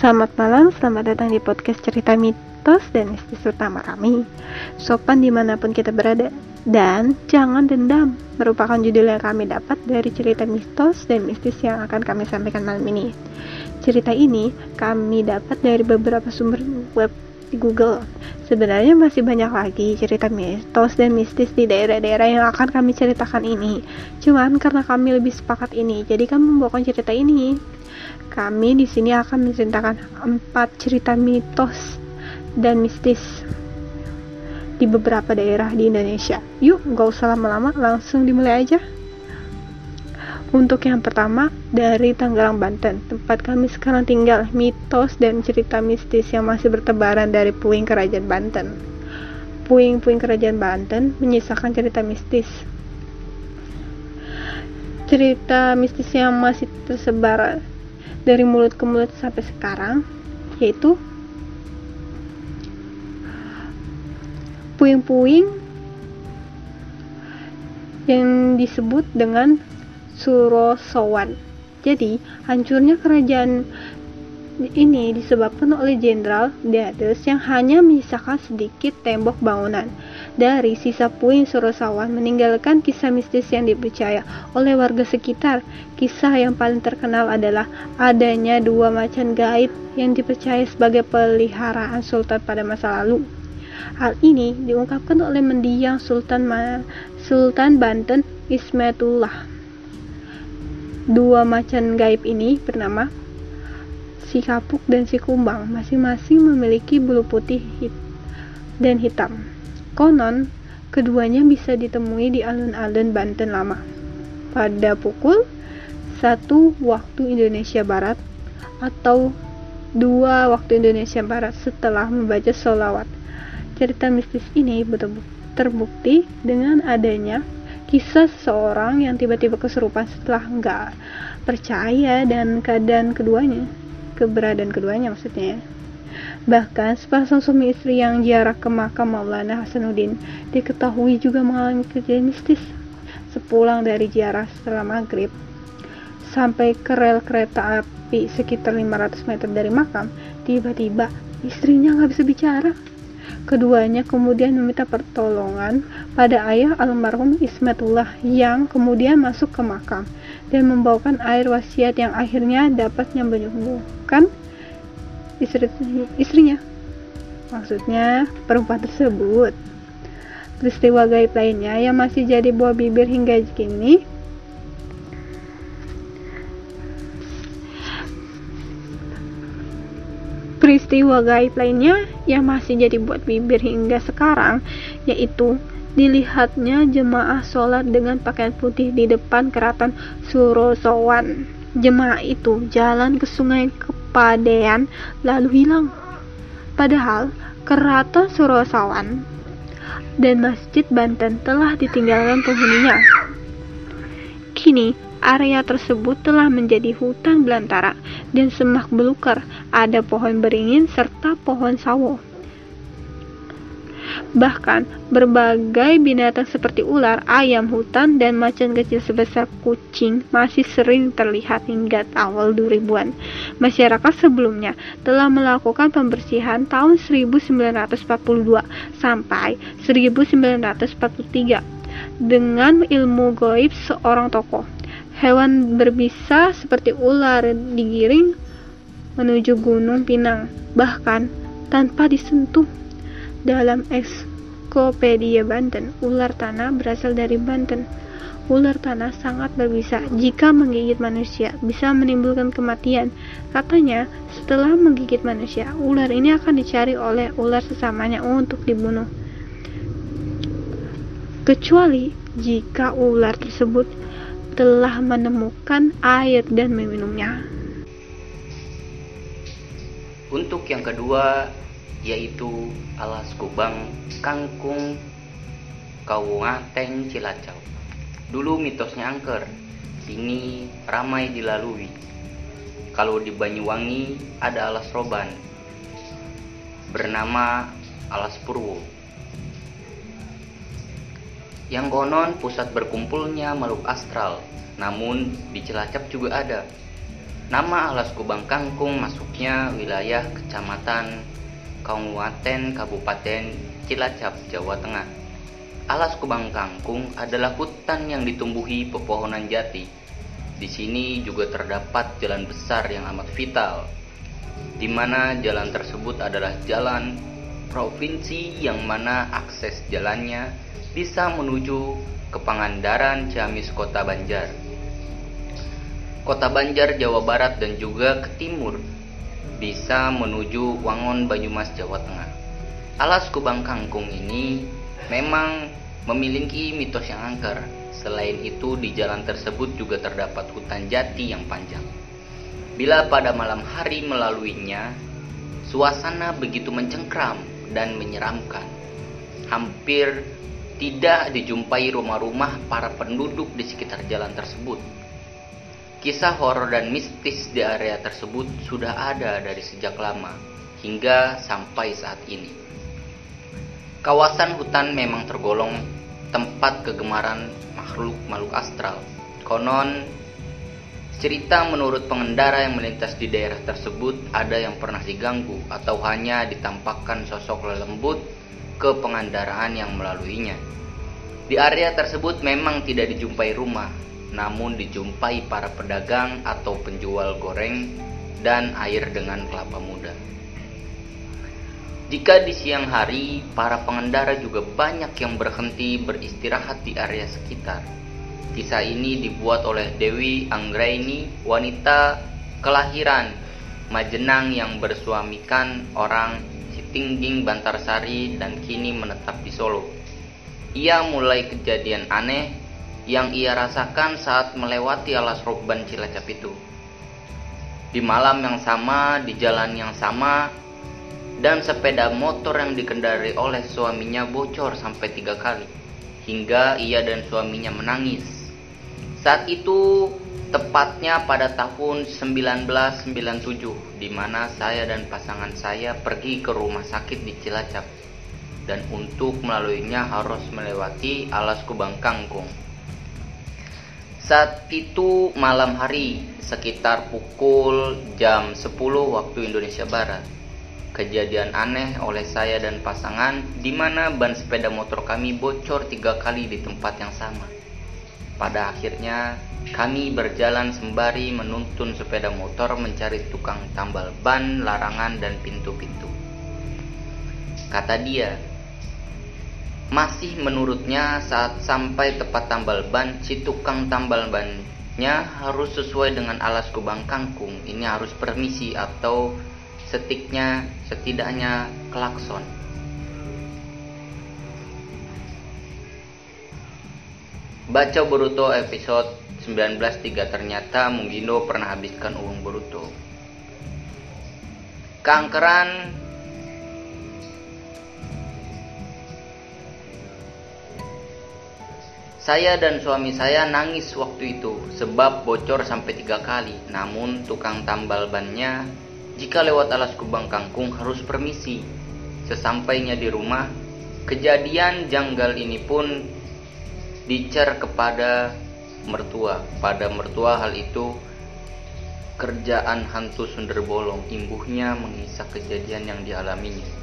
Selamat malam, selamat datang di podcast cerita mitos dan mistis utama kami. Sopan di mana pun kita berada. Dan jangan dendam merupakan judul yang kami dapat dari cerita mitos dan mistis yang akan kami sampaikan malam ini. Cerita ini kami dapat dari beberapa sumber web di Google. Sebenarnya masih banyak lagi cerita mitos dan mistis di daerah-daerah yang akan kami ceritakan ini. Cuman karena kami lebih sepakat ini, jadi kami membawakan cerita ini kami di sini akan menceritakan empat cerita mitos dan mistis di beberapa daerah di Indonesia. Yuk, gak usah lama-lama, langsung dimulai aja. Untuk yang pertama, dari Tangerang, Banten, tempat kami sekarang tinggal, mitos dan cerita mistis yang masih bertebaran dari puing kerajaan Banten. Puing-puing kerajaan Banten menyisakan cerita mistis. Cerita mistis yang masih tersebar dari mulut ke mulut sampai sekarang yaitu puing-puing yang disebut dengan Surosowan. Jadi, hancurnya kerajaan ini disebabkan oleh Jenderal Diades yang hanya menyisakan sedikit tembok bangunan dari sisa puing Sorosawan meninggalkan kisah mistis yang dipercaya oleh warga sekitar. Kisah yang paling terkenal adalah adanya dua macan gaib yang dipercaya sebagai peliharaan sultan pada masa lalu. Hal ini diungkapkan oleh mendiang Sultan Ma Sultan Banten Ismetullah. Dua macan gaib ini bernama si kapuk dan si kumbang masing-masing memiliki bulu putih hit dan hitam. Konon, keduanya bisa ditemui di alun-alun Banten lama. Pada pukul 1 waktu Indonesia Barat atau 2 waktu Indonesia Barat setelah membaca solawat. Cerita mistis ini terbukti dengan adanya kisah seseorang yang tiba-tiba kesurupan setelah nggak percaya dan keadaan keduanya keberadaan keduanya maksudnya Bahkan sepasang suami istri yang jarak ke makam Maulana Hasanuddin diketahui juga mengalami kejadian mistis. Sepulang dari ziarah setelah maghrib sampai ke rel kereta api sekitar 500 meter dari makam, tiba-tiba istrinya nggak bisa bicara. Keduanya kemudian meminta pertolongan pada ayah almarhum Ismatullah yang kemudian masuk ke makam dan membawakan air wasiat yang akhirnya dapat menyembuhkan istri, istrinya. Maksudnya perempuan tersebut. Peristiwa gaib lainnya yang masih jadi buah bibir hingga kini Peristiwa gaib lainnya yang masih jadi buat bibir hingga sekarang yaitu dilihatnya jemaah sholat dengan pakaian putih di depan keraton Surosowan. Jemaah itu jalan ke sungai ke Padean lalu hilang. Padahal keraton Surosawan dan Masjid Banten telah ditinggalkan penghuninya. Kini, area tersebut telah menjadi hutan belantara dan semak belukar, ada pohon beringin serta pohon sawo. Bahkan, berbagai binatang seperti ular, ayam hutan, dan macan kecil sebesar kucing masih sering terlihat hingga awal 2000-an. Masyarakat sebelumnya telah melakukan pembersihan tahun 1942 sampai 1943 dengan ilmu goib seorang tokoh. Hewan berbisa seperti ular digiring menuju Gunung Pinang, bahkan tanpa disentuh dalam Ensiklopedia Banten, ular tanah berasal dari Banten. Ular tanah sangat berbisa. Jika menggigit manusia, bisa menimbulkan kematian. Katanya, setelah menggigit manusia, ular ini akan dicari oleh ular sesamanya untuk dibunuh. Kecuali jika ular tersebut telah menemukan air dan meminumnya. Untuk yang kedua, yaitu alas kubang kangkung Kauwateng Cilacap. Dulu mitosnya angker, kini ramai dilalui. Kalau di Banyuwangi ada alas roban, bernama alas Purwo. Yang konon pusat berkumpulnya makhluk astral, namun di Cilacap juga ada. Nama Alas Kubang Kangkung masuknya wilayah Kecamatan Kabupaten Kabupaten Cilacap, Jawa Tengah. Alas Kubang Kangkung adalah hutan yang ditumbuhi pepohonan jati. Di sini juga terdapat jalan besar yang amat vital, di mana jalan tersebut adalah jalan provinsi yang mana akses jalannya bisa menuju ke Pangandaran Ciamis Kota Banjar. Kota Banjar, Jawa Barat dan juga ke timur bisa menuju Wangon Banyumas, Jawa Tengah. Alas Kubang Kangkung ini memang memiliki mitos yang angker. Selain itu, di jalan tersebut juga terdapat hutan jati yang panjang. Bila pada malam hari melaluinya, suasana begitu mencengkram dan menyeramkan. Hampir tidak dijumpai rumah-rumah para penduduk di sekitar jalan tersebut Kisah horor dan mistis di area tersebut sudah ada dari sejak lama hingga sampai saat ini. Kawasan hutan memang tergolong tempat kegemaran makhluk-makhluk astral. Konon, cerita menurut pengendara yang melintas di daerah tersebut ada yang pernah diganggu atau hanya ditampakkan sosok lelembut ke pengendaraan yang melaluinya. Di area tersebut memang tidak dijumpai rumah, namun dijumpai para pedagang atau penjual goreng dan air dengan kelapa muda. Jika di siang hari, para pengendara juga banyak yang berhenti beristirahat di area sekitar. Kisah ini dibuat oleh Dewi Anggraini, wanita kelahiran Majenang yang bersuamikan orang Sitingging Bantarsari dan kini menetap di Solo. Ia mulai kejadian aneh yang ia rasakan saat melewati alas roban Cilacap itu. Di malam yang sama, di jalan yang sama, dan sepeda motor yang dikendari oleh suaminya bocor sampai tiga kali, hingga ia dan suaminya menangis. Saat itu, tepatnya pada tahun 1997, di mana saya dan pasangan saya pergi ke rumah sakit di Cilacap, dan untuk melaluinya harus melewati alas kubang kangkung. Saat itu malam hari sekitar pukul jam 10 waktu Indonesia Barat. Kejadian aneh oleh saya dan pasangan di mana ban sepeda motor kami bocor tiga kali di tempat yang sama. Pada akhirnya kami berjalan sembari menuntun sepeda motor mencari tukang tambal ban, larangan, dan pintu-pintu. Kata dia, masih menurutnya saat sampai tepat tambal ban, si tukang tambal bannya harus sesuai dengan alas kubang kangkung. Ini harus permisi atau setiknya setidaknya klakson. Baca Boruto episode 19.3 ternyata Munggindo pernah habiskan uang Boruto. Kankeran Saya dan suami saya nangis waktu itu sebab bocor sampai tiga kali. Namun tukang tambal bannya jika lewat alas kubang kangkung harus permisi. Sesampainya di rumah, kejadian janggal ini pun dicer kepada mertua. Pada mertua hal itu kerjaan hantu sundel bolong imbuhnya mengisah kejadian yang dialaminya.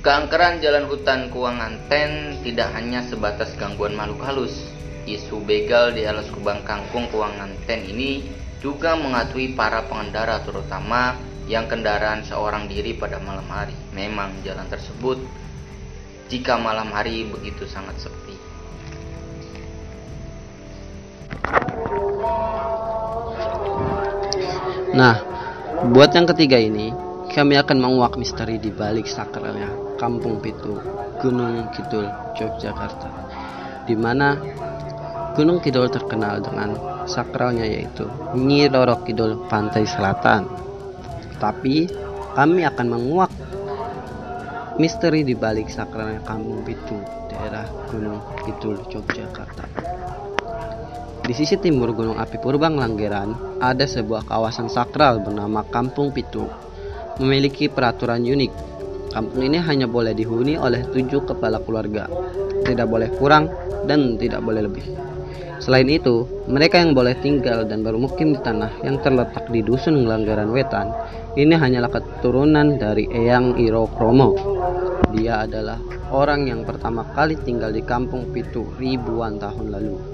Keangkeran jalan hutan Kuangan Ten tidak hanya sebatas gangguan makhluk halus. Isu begal di alas kubang kangkung Kuangan Ten ini juga mengatui para pengendara terutama yang kendaraan seorang diri pada malam hari. Memang jalan tersebut jika malam hari begitu sangat sepi. Nah, buat yang ketiga ini, kami akan menguak misteri di balik sakralnya Kampung Pitu, Gunung Kidul, Yogyakarta, di mana Gunung Kidul terkenal dengan sakralnya yaitu Nyi Roro Kidul Pantai Selatan. Tapi kami akan menguak misteri di balik sakralnya Kampung Pitu, daerah Gunung Kidul, Yogyakarta. Di sisi timur Gunung Api Purbang Langgeran ada sebuah kawasan sakral bernama Kampung Pitu memiliki peraturan unik. Kampung ini hanya boleh dihuni oleh tujuh kepala keluarga, tidak boleh kurang dan tidak boleh lebih. Selain itu, mereka yang boleh tinggal dan bermukim di tanah yang terletak di dusun Ngelanggaran Wetan ini hanyalah keturunan dari Eyang Iro Kromo. Dia adalah orang yang pertama kali tinggal di kampung Pitu ribuan tahun lalu.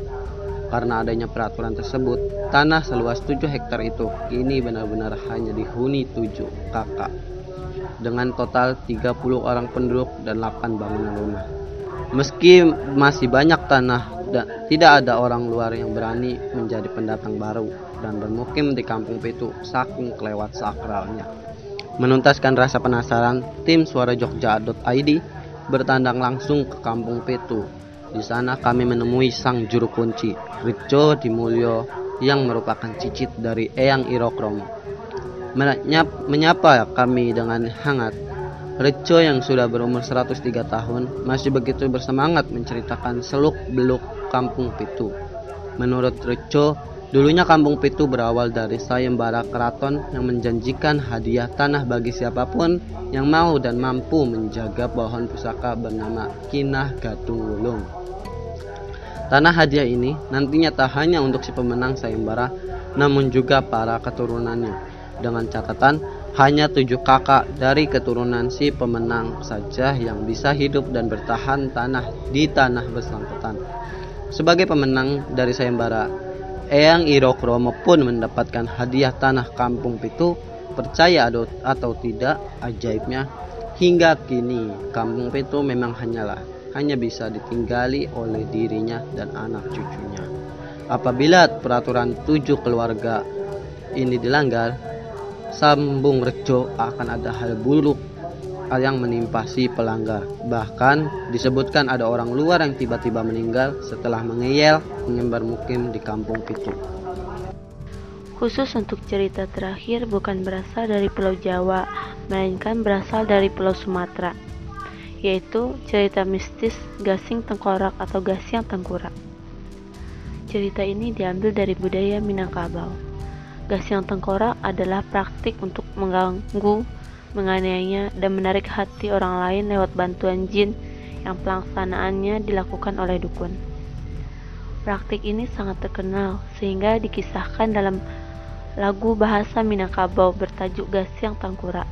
Karena adanya peraturan tersebut, tanah seluas 7 hektar itu kini benar-benar hanya dihuni 7 kakak dengan total 30 orang penduduk dan 8 bangunan rumah. Meski masih banyak tanah dan tidak ada orang luar yang berani menjadi pendatang baru dan bermukim di kampung Pitu saking kelewat sakralnya. Menuntaskan rasa penasaran, tim suara Jogja.id bertandang langsung ke kampung Pitu. Di sana kami menemui sang juru kunci, Rico Dimulyo yang merupakan cicit dari Eyang Irokromo. Menyapa kami dengan hangat Reco yang sudah berumur 103 tahun masih begitu bersemangat menceritakan seluk-beluk kampung Pitu. Menurut Reco, dulunya kampung Pitu berawal dari sayembara keraton yang menjanjikan hadiah tanah bagi siapa pun yang mau dan mampu menjaga pohon pusaka bernama Kinah Gadung Wulung. Tanah hadiah ini nantinya tak hanya untuk si pemenang sayembara, namun juga para keturunannya. Dengan catatan hanya tujuh kakak dari keturunan si pemenang saja yang bisa hidup dan bertahan tanah di tanah bersangkutan. Sebagai pemenang dari sayembara, Eyang Irokromo pun mendapatkan hadiah tanah kampung Pitu. Percaya atau tidak, ajaibnya hingga kini kampung Pitu memang hanyalah hanya bisa ditinggali oleh dirinya dan anak cucunya. Apabila peraturan tujuh keluarga ini dilanggar, sambung rejo akan ada hal buruk yang menimpa si pelanggar. Bahkan disebutkan ada orang luar yang tiba-tiba meninggal setelah mengeyel mengembar mukim di kampung Pitu. Khusus untuk cerita terakhir bukan berasal dari Pulau Jawa, melainkan berasal dari Pulau Sumatera, yaitu cerita mistis gasing tengkorak atau gasiang tengkurak. Cerita ini diambil dari budaya Minangkabau. Gas yang tengkorak adalah praktik untuk mengganggu, menganiaya, dan menarik hati orang lain lewat bantuan jin yang pelaksanaannya dilakukan oleh dukun. Praktik ini sangat terkenal sehingga dikisahkan dalam lagu bahasa Minangkabau bertajuk Gas yang Tengkorak.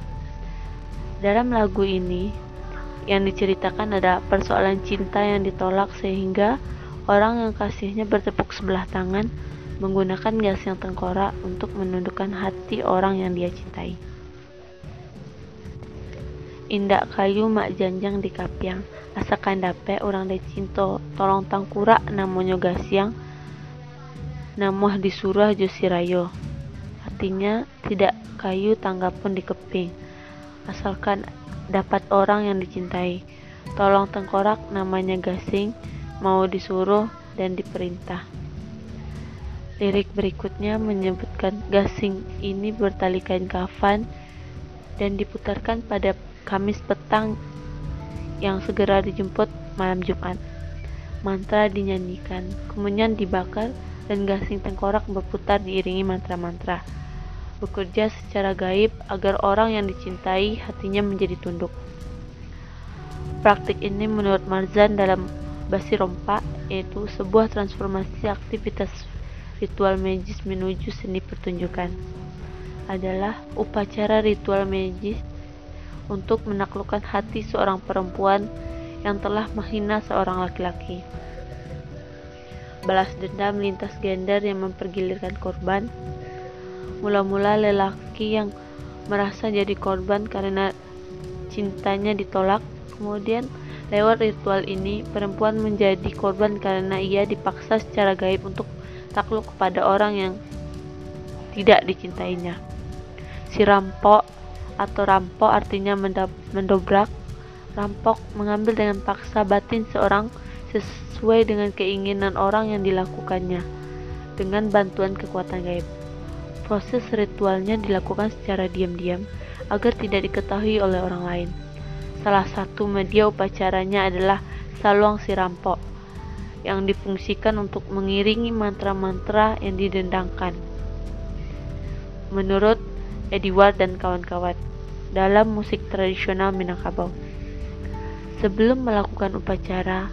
Dalam lagu ini yang diceritakan ada persoalan cinta yang ditolak sehingga orang yang kasihnya bertepuk sebelah tangan menggunakan gas yang tengkorak untuk menundukkan hati orang yang dia cintai. Indak kayu mak janjang di kapiang, asakan dape orang de cinto tolong tangkurak namanya gasiang, namuh disuruh josirayo. Artinya tidak kayu tangga pun dikeping, asalkan dapat orang yang dicintai. Tolong tengkorak namanya gasing, mau disuruh dan diperintah. Lirik berikutnya menyebutkan gasing ini bertali kain kafan dan diputarkan pada Kamis petang yang segera dijemput malam Jumat. Mantra dinyanyikan, kemudian dibakar dan gasing tengkorak berputar diiringi mantra-mantra. Bekerja secara gaib agar orang yang dicintai hatinya menjadi tunduk. Praktik ini menurut Marzan dalam Basirompa yaitu sebuah transformasi aktivitas ritual magis menuju seni pertunjukan adalah upacara ritual magis untuk menaklukkan hati seorang perempuan yang telah menghina seorang laki-laki. Balas dendam lintas gender yang mempergilirkan korban. Mula-mula lelaki yang merasa jadi korban karena cintanya ditolak, kemudian lewat ritual ini perempuan menjadi korban karena ia dipaksa secara gaib untuk takluk kepada orang yang tidak dicintainya. Si rampok atau rampok artinya mendobrak. Rampok mengambil dengan paksa batin seorang sesuai dengan keinginan orang yang dilakukannya dengan bantuan kekuatan gaib. Proses ritualnya dilakukan secara diam-diam agar tidak diketahui oleh orang lain. Salah satu media upacaranya adalah saluang si rampok yang difungsikan untuk mengiringi mantra-mantra yang didendangkan. Menurut Edward dan kawan-kawan dalam musik tradisional Minangkabau. Sebelum melakukan upacara,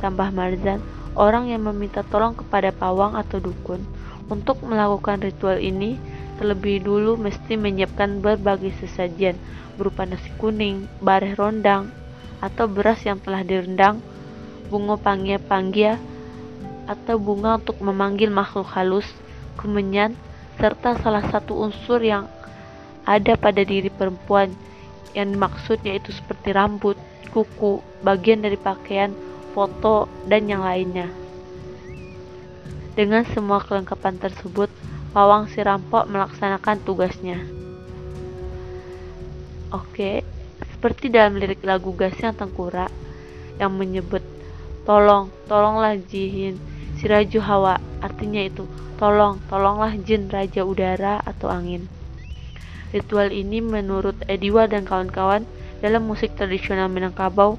tambah Marzan, orang yang meminta tolong kepada pawang atau dukun untuk melakukan ritual ini terlebih dulu mesti menyiapkan berbagai sesajian berupa nasi kuning, bareh rondang, atau beras yang telah direndang, bunga panggia-panggia, atau bunga untuk memanggil makhluk halus, kemenyan, serta salah satu unsur yang ada pada diri perempuan yang dimaksud yaitu seperti rambut, kuku, bagian dari pakaian, foto, dan yang lainnya. Dengan semua kelengkapan tersebut, pawang si rampok melaksanakan tugasnya. Oke, seperti dalam lirik lagu Gasnya Tengkura yang menyebut Tolong, tolonglah jihin si raju hawa Artinya itu, tolong, tolonglah jin raja udara atau angin Ritual ini menurut Ediwa dan kawan-kawan dalam musik tradisional Minangkabau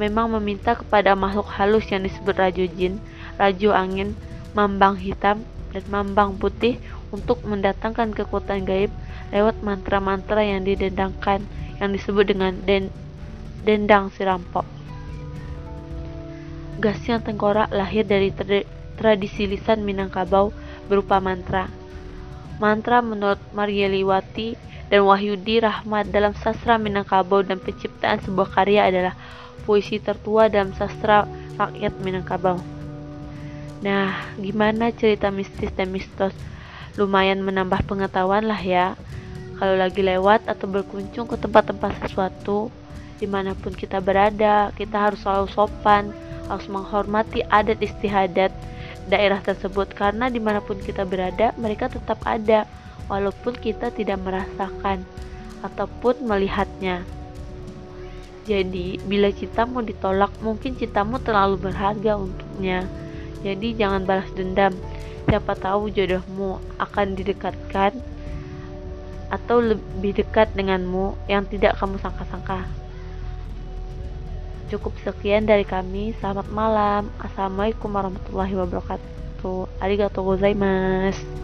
memang meminta kepada makhluk halus yang disebut Rajo Jin, Rajo Angin, Mambang Hitam, dan Mambang Putih untuk mendatangkan kekuatan gaib lewat mantra-mantra yang didendangkan yang disebut dengan den dendang sirampok. Gasnya tengkorak lahir dari tradisi lisan Minangkabau berupa mantra. Mantra menurut Marieliwati dan Wahyudi Rahmat dalam sastra Minangkabau dan penciptaan sebuah karya adalah puisi tertua dalam sastra rakyat Minangkabau. Nah, gimana cerita mistis dan mistos? Lumayan menambah pengetahuan lah ya. Kalau lagi lewat atau berkunjung ke tempat-tempat sesuatu, di mana pun kita berada, kita harus selalu sopan, harus menghormati adat istiadat daerah tersebut karena di mana pun kita berada, mereka tetap ada, walaupun kita tidak merasakan ataupun melihatnya. Jadi, bila cintamu ditolak, mungkin cintamu terlalu berharga untuknya. Jadi jangan balas dendam. Siapa tahu jodohmu akan didekatkan atau lebih dekat denganmu yang tidak kamu sangka-sangka. Cukup sekian dari kami. Selamat malam. Assalamualaikum warahmatullahi wabarakatuh. Arigatou gozaimasu.